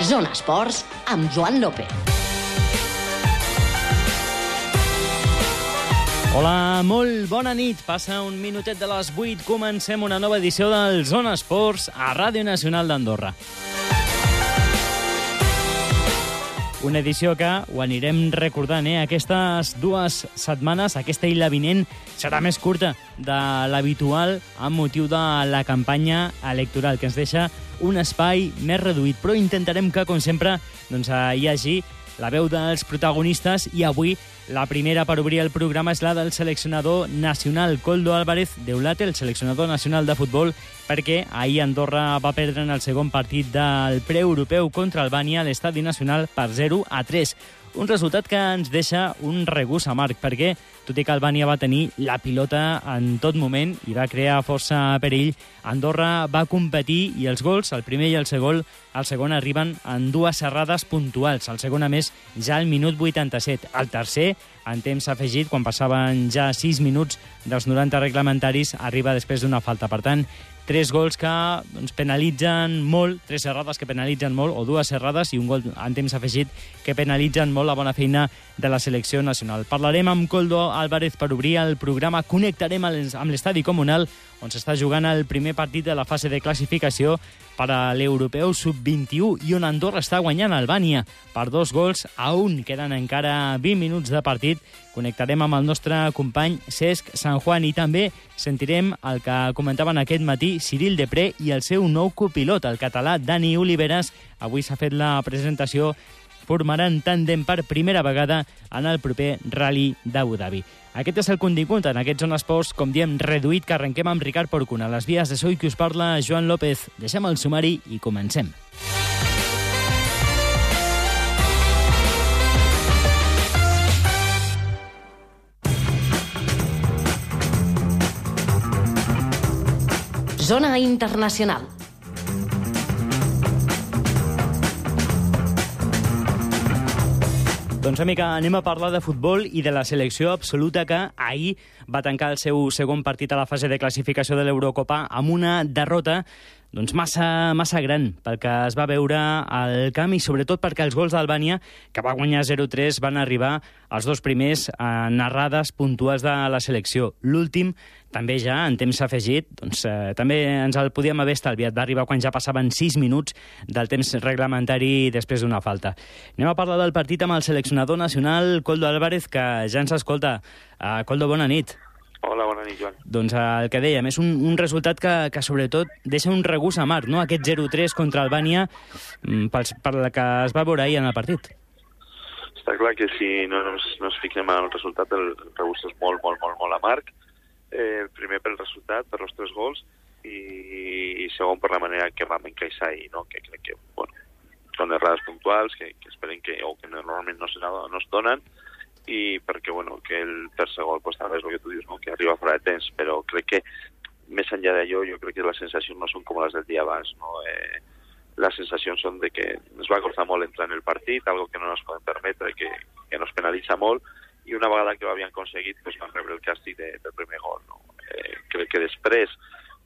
Zona Esports amb Joan López. Hola, molt bona nit. Passa un minutet de les 8. Comencem una nova edició del Zona Esports a Ràdio Nacional d'Andorra. Una edició que ho anirem recordant, eh? Aquestes dues setmanes, aquesta i la vinent, serà més curta de l'habitual amb motiu de la campanya electoral, que ens deixa un espai més reduït. Però intentarem que, com sempre, doncs, hi hagi la veu dels protagonistes i avui la primera per obrir el programa és la del seleccionador nacional Coldo Álvarez Deulate, el seleccionador nacional de futbol, perquè ahir Andorra va perdre en el segon partit del preeuropeu contra Albània a l'Estadi Nacional per 0 a 3. Un resultat que ens deixa un regús amarg, perquè, tot i que Albània va tenir la pilota en tot moment i va crear força perill, Andorra va competir i els gols, el primer i el segon, el segon arriben en dues serrades puntuals. El segon, a més, ja al minut 87. El tercer, en temps afegit, quan passaven ja 6 minuts dels 90 reglamentaris, arriba després d'una falta. Per tant, tres gols que doncs, penalitzen molt, tres errades que penalitzen molt, o dues errades i un gol en temps afegit que penalitzen molt la bona feina de la selecció nacional. Parlarem amb Coldo Álvarez per obrir el programa. Connectarem amb l'estadi comunal on s'està jugant el primer partit de la fase de classificació per a l'europeu sub-21 i on Andorra està guanyant Albània per dos gols a un. Queden encara 20 minuts de partit. Connectarem amb el nostre company Cesc San Juan i també sentirem el que comentaven aquest matí Cyril Depré i el seu nou copilot, el català Dani Oliveres. Avui s'ha fet la presentació formaran tàndem per primera vegada en el proper Rally d'Abu Dhabi. Aquest és el contingut en aquests Zona Esports, com diem, reduït, que arrenquem amb Ricard Porcuna. Les vies de Soy que us parla Joan López. Deixem el sumari i comencem. Zona Internacional. Doncs, amiga, anem a parlar de futbol i de la selecció absoluta que ahir va tancar el seu segon partit a la fase de classificació de l'Eurocopa amb una derrota doncs massa, massa gran pel que es va veure al camp i sobretot perquè els gols d'Albània, que va guanyar 0-3, van arribar els dos primers a narrades puntuals de la selecció. L'últim, també ja en temps afegit, doncs, eh, també ens el podíem haver estalviat. Va arribar quan ja passaven 6 minuts del temps reglamentari després d'una falta. Anem a parlar del partit amb el seleccionador nacional, Coldo Álvarez, que ja ens escolta. Uh, Coldo, bona nit. Hola, bona nit, Joan. Doncs el que dèiem, és un, un resultat que, que sobretot deixa un regús amarg, no? Aquest 0-3 contra Albània mm, pels, per la que es va veure ahir en el partit. Està clar que si no ens, no ens fixem en el resultat, el regús és molt, molt, molt, molt amarg. Eh, primer pel resultat, per els tres gols, i, i segon per la manera que vam encaixar ahir, no? que crec que bueno, són errades puntuals que, que esperen que, o que normalment no, se, no es donen, i perquè bueno, que el tercer gol pues, també és el que tu dius, no? que arriba fora de temps, però crec que més enllà d'allò jo crec que les sensacions no són com les del dia abans. No? Eh, les sensacions són de que ens va costar molt entrar en el partit, algo que no ens podem permetre, que, que nos penalitza molt, i una vegada que ho havien aconseguit pues, van rebre el càstig de, del primer gol. No? Eh, crec que després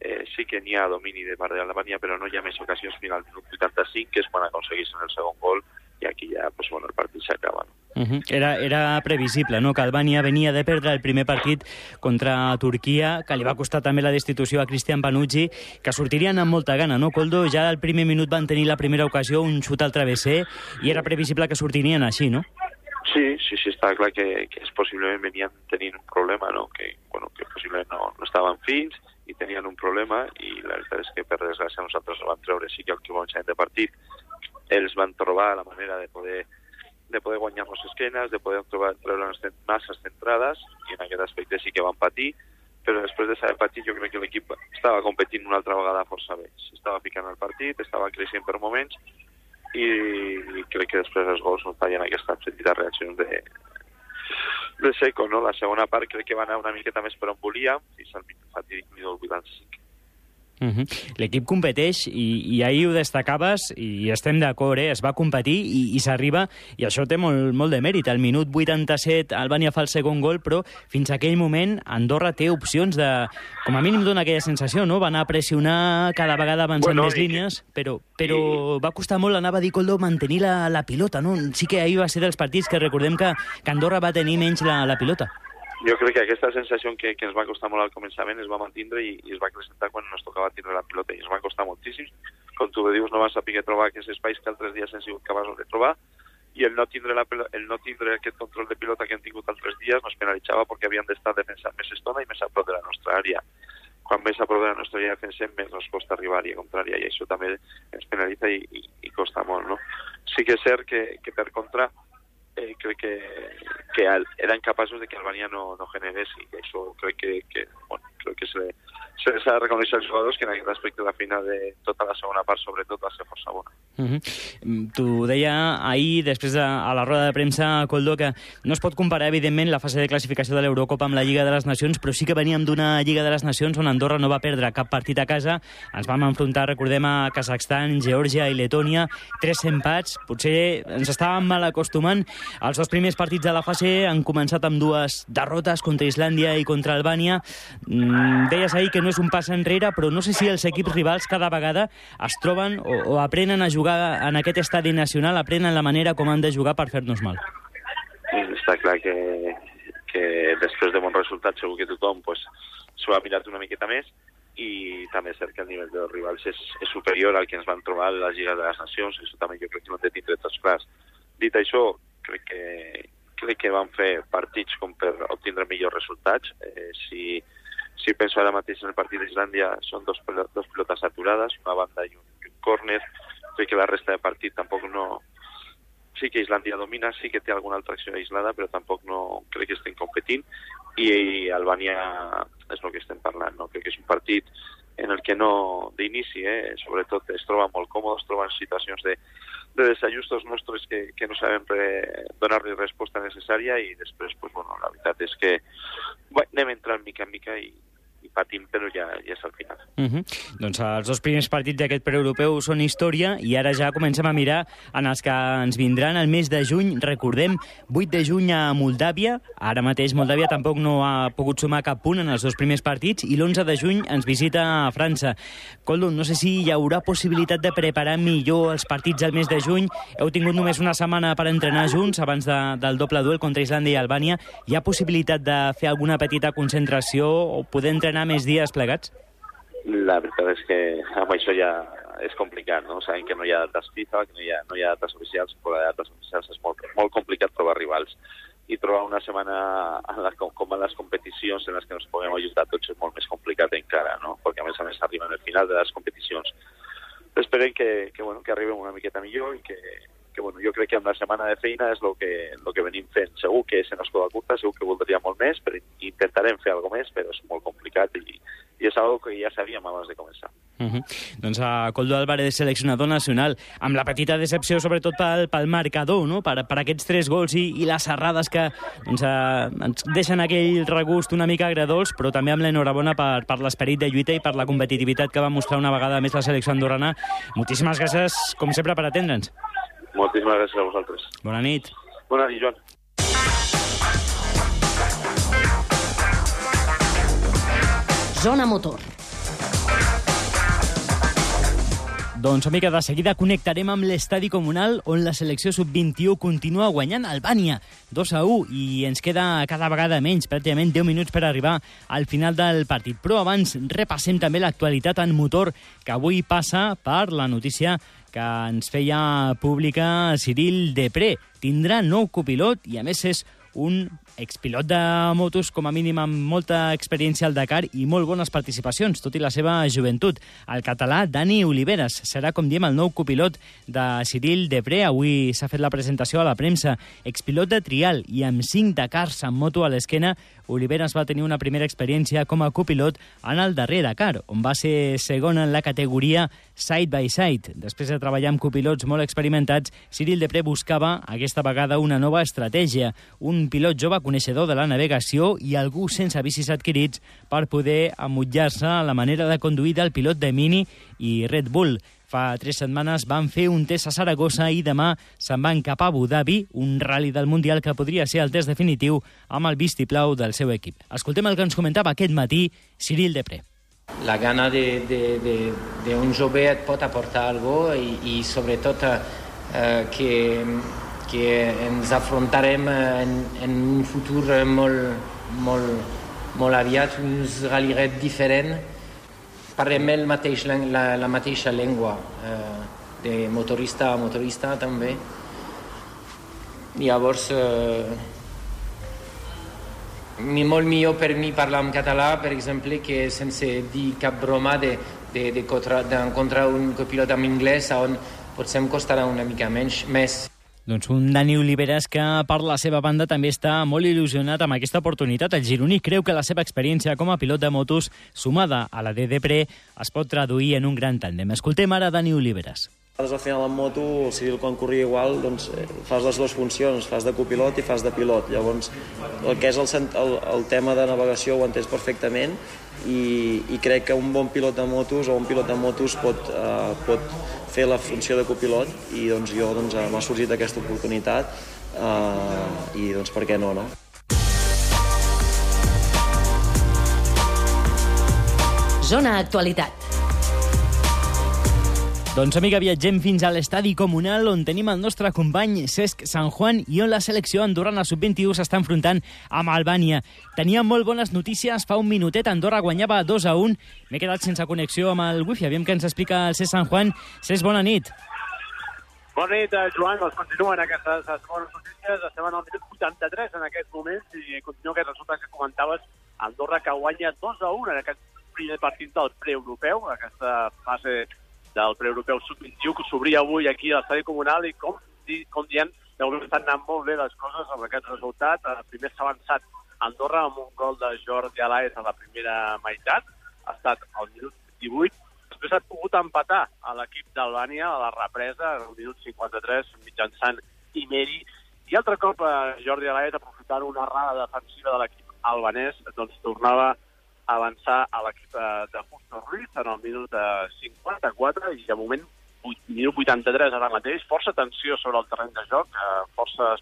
eh, sí que n'hi ha domini de part de l'Alemanya, però no hi ha més ocasions fins al minut 85, que és quan aconseguissin el segon gol, i aquí ja pues, bueno, el partit s'acaba. No? Uh -huh. era, era previsible, no?, que Albània venia de perdre el primer partit contra Turquia, que li va costar també la destitució a Cristian Panucci, que sortirien amb molta gana, no, Coldo? Ja al primer minut van tenir la primera ocasió, un xut al travesser, i era previsible que sortirien així, no? Sí, sí, sí, està clar que, que és possiblement venien tenint un problema, no?, que, bueno, que possiblement no, no estaven fins i tenien un problema i la veritat és que per desgràcia nosaltres el vam treure sí que el que començament de partit ells van trobar la manera de poder de poder guanyar-nos esquenes, de poder trobar, treure unes masses centrades, i en aquest aspecte sí que van patir, però després de saber patir jo crec que l'equip estava competint una altra vegada força bé. S'estava picant el partit, estava creixent per moments, i, i crec que després els gols no fallen aquesta petita reacció de, de Seco, no? La segona part crec que va anar una miqueta més per on volíem, fins al fatídic minut 85. Uh -huh. L'equip competeix i, i ahir ho destacaves i estem d'acord, eh? es va competir i, i s'arriba, i això té molt, molt de mèrit. Al minut 87 Albània fa el segon gol, però fins a aquell moment Andorra té opcions de... Com a mínim dona aquella sensació, no? Va anar a pressionar cada vegada avançant Bueno, més i- línies, però, però va costar molt, anava a dir Coldo, mantenir la, la pilota, no? Sí que ahir va ser dels partits que recordem que, que Andorra va tenir menys la, la pilota. Jo crec que aquesta sensació que, que ens va costar molt al començament es va mantindre i, i es va acrescentar quan ens tocava tindre la pilota i ens va costar moltíssim. Com tu dius, no va saber trobar aquests espais que altres dies hem sigut capaços de trobar i el no tindre, la, el no tindre aquest control de pilota que hem tingut altres dies nos penalitzava perquè havíem d'estar defensant més estona i més a prop de la nostra àrea. Quan més a prop de la nostra àrea defensem, més ens costa arribar a àrea contrària i això també ens penalitza i, i, i costa molt. No? Sí que és cert que, que per contra eh, crec que, que al- eren capaços de que Albania no, no generés i que això crec que, que bueno, crec que se, se les ha de reconèixer als jugadors que en aquest aspecte la feina de tota la segona part sobretot va ser força bona. Uh -huh. T'ho deia ahir, després de, a la roda de premsa, Coldo, que no es pot comparar, evidentment, la fase de classificació de l'Eurocopa amb la Lliga de les Nacions, però sí que veníem d'una Lliga de les Nacions on Andorra no va perdre cap partit a casa. Ens vam enfrontar, recordem, a Kazakhstan, Geòrgia i Letònia, tres empats. Potser ens estàvem mal acostumant. Els dos primers partits de la fase han començat amb dues derrotes contra Islàndia i contra Albània. Mm, deies ahir que no és un pas enrere, però no sé si els equips rivals cada vegada es troben o, o aprenen a jugar en aquest estadi nacional, aprenen la manera com han de jugar per fer-nos mal. I està clar que, que després de bons resultats segur que tothom pues, ha mirat una miqueta més i també és cert que el nivell dels rivals és, és superior al que ens van trobar a la Lliga de les Nacions, això també jo crec que ho hem de tindre tots clars. Dit això, crec que, crec que van fer partits com per obtindre millors resultats. Eh, si, si penso ara mateix en el partit d'Islàndia, són dos, dos pilotes aturades, una banda i un, i un córner. Crec que la resta de partit tampoc no... Sí que Islàndia domina, sí que té alguna altra acció aislada, però tampoc no crec que estem competint. I, i Albània és el que estem parlant, no? Crec que és un partit en el que no, d'inici, eh, sobretot es troba molt còmode, es troba en situacions de, de desajustos nostres que, que no sabem re, donar-li resposta necessària i després, pues, bueno, la veritat és que bé, anem entrant mica en mica i, i patim, però ja, ja és al final. Uh -huh. Doncs els dos primers partits d'aquest preeuropeu són història i ara ja comencem a mirar en els que ens vindran el mes de juny. Recordem, 8 de juny a Moldàvia. Ara mateix Moldàvia tampoc no ha pogut sumar cap punt en els dos primers partits i l'11 de juny ens visita a França. Coldo, no sé si hi haurà possibilitat de preparar millor els partits al mes de juny. Heu tingut només una setmana per entrenar junts abans de, del doble duel contra Islàndia i Albània. Hi ha possibilitat de fer alguna petita concentració o poder entrenar més dies plegats? La veritat és que amb això ja és complicat, no? Sabem que no hi ha dates FIFA, que no hi ha, no hi ha dates oficials, però de dates oficials és molt, molt complicat trobar rivals. I trobar una setmana en la, com, en les competicions en les que ens puguem ajudar tots és molt més complicat encara, no? Perquè a més a més arriben al final de les competicions. Esperem que, que, bueno, que arribem una miqueta millor i que, que bueno, jo crec que amb la setmana de feina és el que, lo que venim fent. Segur que nos queda curta, segur que voldria molt més, però intentarem fer alguna més, però és molt complicat i, i és algo que ja sabíem abans de començar. Uh -huh. Doncs a Coldo Álvarez, seleccionador nacional, amb la petita decepció sobretot pel, pel marcador, no? per, per aquests tres gols i, i les errades que doncs, eh, ens deixen aquell regust una mica agradolç, però també amb l'enhorabona per, per l'esperit de lluita i per la competitivitat que va mostrar una vegada més la selecció andorrana. Moltíssimes gràcies, com sempre, per atendre'ns. Moltíssimes gràcies a vosaltres. Bona nit. Bona nit, Joan. Zona Motor. Doncs, amiga, de seguida connectarem amb l'estadi comunal on la selecció sub-21 continua guanyant Albània 2 a 1 i ens queda cada vegada menys, pràcticament 10 minuts per arribar al final del partit. Però abans repassem també l'actualitat en motor que avui passa per la notícia que ens feia pública Cyril Depré. Tindrà nou copilot i a més és un expilot de motos, com a mínim amb molta experiència al Dakar i molt bones participacions, tot i la seva joventut. El català Dani Oliveres serà, com diem, el nou copilot de Cyril Depré. Avui s'ha fet la presentació a la premsa. Expilot de trial i amb cinc Dakars amb moto a l'esquena, Oliveres va tenir una primera experiència com a copilot en el darrer Dakar, on va ser segon en la categoria side by side. Després de treballar amb copilots molt experimentats, Cyril Depré buscava aquesta vegada una nova estratègia. Un pilot jove coneixedor de la navegació i algú sense bicis adquirits per poder amutjar-se a la manera de conduir del pilot de Mini i Red Bull. Fa tres setmanes van fer un test a Saragossa i demà se'n van cap a Abu Dhabi, un rally del Mundial que podria ser el test definitiu amb el vistiplau del seu equip. Escoltem el que ens comentava aquest matí Cyril Depré. La gana de, de, de, de jove et pot aportar alguna i, i sobretot eh, que, que ens afrontarem en, en un futur molt, molt, molt aviat, uns rallyrets diferents parlem el mateix, la, la mateixa llengua, eh, de motorista a motorista també. Llavors, eh, molt millor per mi parlar en català, per exemple, que sense dir cap broma de, de, de, d'encontrar un copilot en anglès on potser em costarà una mica menys, més. Doncs un Dani Oliveres que, per la seva banda, també està molt il·lusionat amb aquesta oportunitat. El gironí creu que la seva experiència com a pilot de motos, sumada a la de Depré, es pot traduir en un gran tàndem. Escoltem ara Dani Oliveres. Al final en moto, el Cyril quan corria igual, doncs, eh, fas les dues funcions, fas de copilot i fas de pilot. Llavors, el que és el, el, el tema de navegació ho entens perfectament i, i crec que un bon pilot de motos o un pilot de motos pot, uh, pot fer la funció de copilot i doncs jo doncs, m'ha sorgit aquesta oportunitat uh, i doncs per què no, no? Zona Actualitat. Doncs, amiga, viatgem fins a l'estadi comunal on tenim el nostre company Cesc San Juan i on la selecció andorrana sub-21 s'està enfrontant amb Albània. Tenia molt bones notícies. Fa un minutet Andorra guanyava 2 a 1. M'he quedat sense connexió amb el wifi. Aviam què ens explica el Cesc San Juan. Cesc, bona nit. Bona nit, eh, Joan. Doncs continuen aquestes bones notícies. Estem en el minut 83 en aquests moments i continua aquest resultat que comentaves. Andorra que guanya 2 a 1 en aquest primer partit del preeuropeu, aquesta fase del preeuropeu sub-21 que s'obria avui aquí a l'estadi comunal i com, com diem, de moment estan anant molt bé les coses amb aquest resultat. Primer s'ha avançat Andorra amb un gol de Jordi Alaez a la primera meitat, ha estat al minut 18, després ha pogut empatar a l'equip d'Albània a la represa, al minut 53, mitjançant Imeri, i altre cop eh, Jordi Alaez, aprofitant una errada defensiva de l'equip albanès, doncs tornava avançar a l'equip eh, de Justo Ruiz en el minut 54 i de moment minut 83 ara mateix, força tensió sobre el terreny de joc, eh, força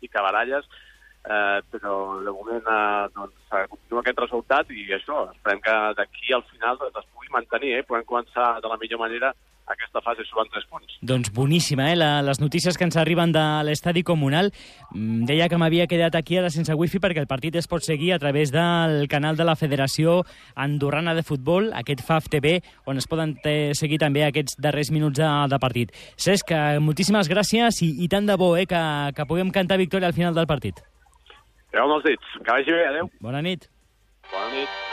picabaralles, eh, però de moment eh, doncs, eh, continua aquest resultat i això, esperem que d'aquí al final doncs, es pugui mantenir, eh, podem començar de la millor manera aquesta fase suben tres punts. Doncs boníssima, eh? La, les notícies que ens arriben de l'estadi comunal. Mm, deia que m'havia quedat aquí ara sense wifi perquè el partit es pot seguir a través del canal de la Federació Andorrana de Futbol, aquest FAF TV, on es poden seguir també aquests darrers minuts de, de partit. Cesc, moltíssimes gràcies i, i tant de bo eh, que, que puguem cantar victòria al final del partit. Creu amb els dits. Que vagi bé, adeu. Bona nit. Bona nit.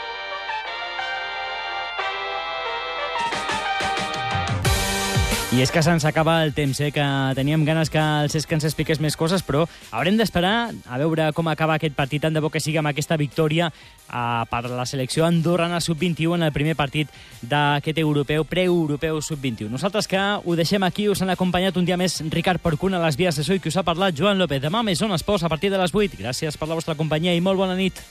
I és que se'ns acaba el temps, eh? que teníem ganes que el Cesc ens expliqués més coses, però haurem d'esperar a veure com acaba aquest partit, tant de bo que sigui amb aquesta victòria eh, per la selecció andorrana sub-21 en el primer partit d'aquest europeu, pre-europeu sub-21. Nosaltres que ho deixem aquí, us han acompanyat un dia més Ricard Porcuna a les vies de so i que us ha parlat Joan López. Demà més Zona Esports a partir de les 8. Gràcies per la vostra companyia i molt bona nit.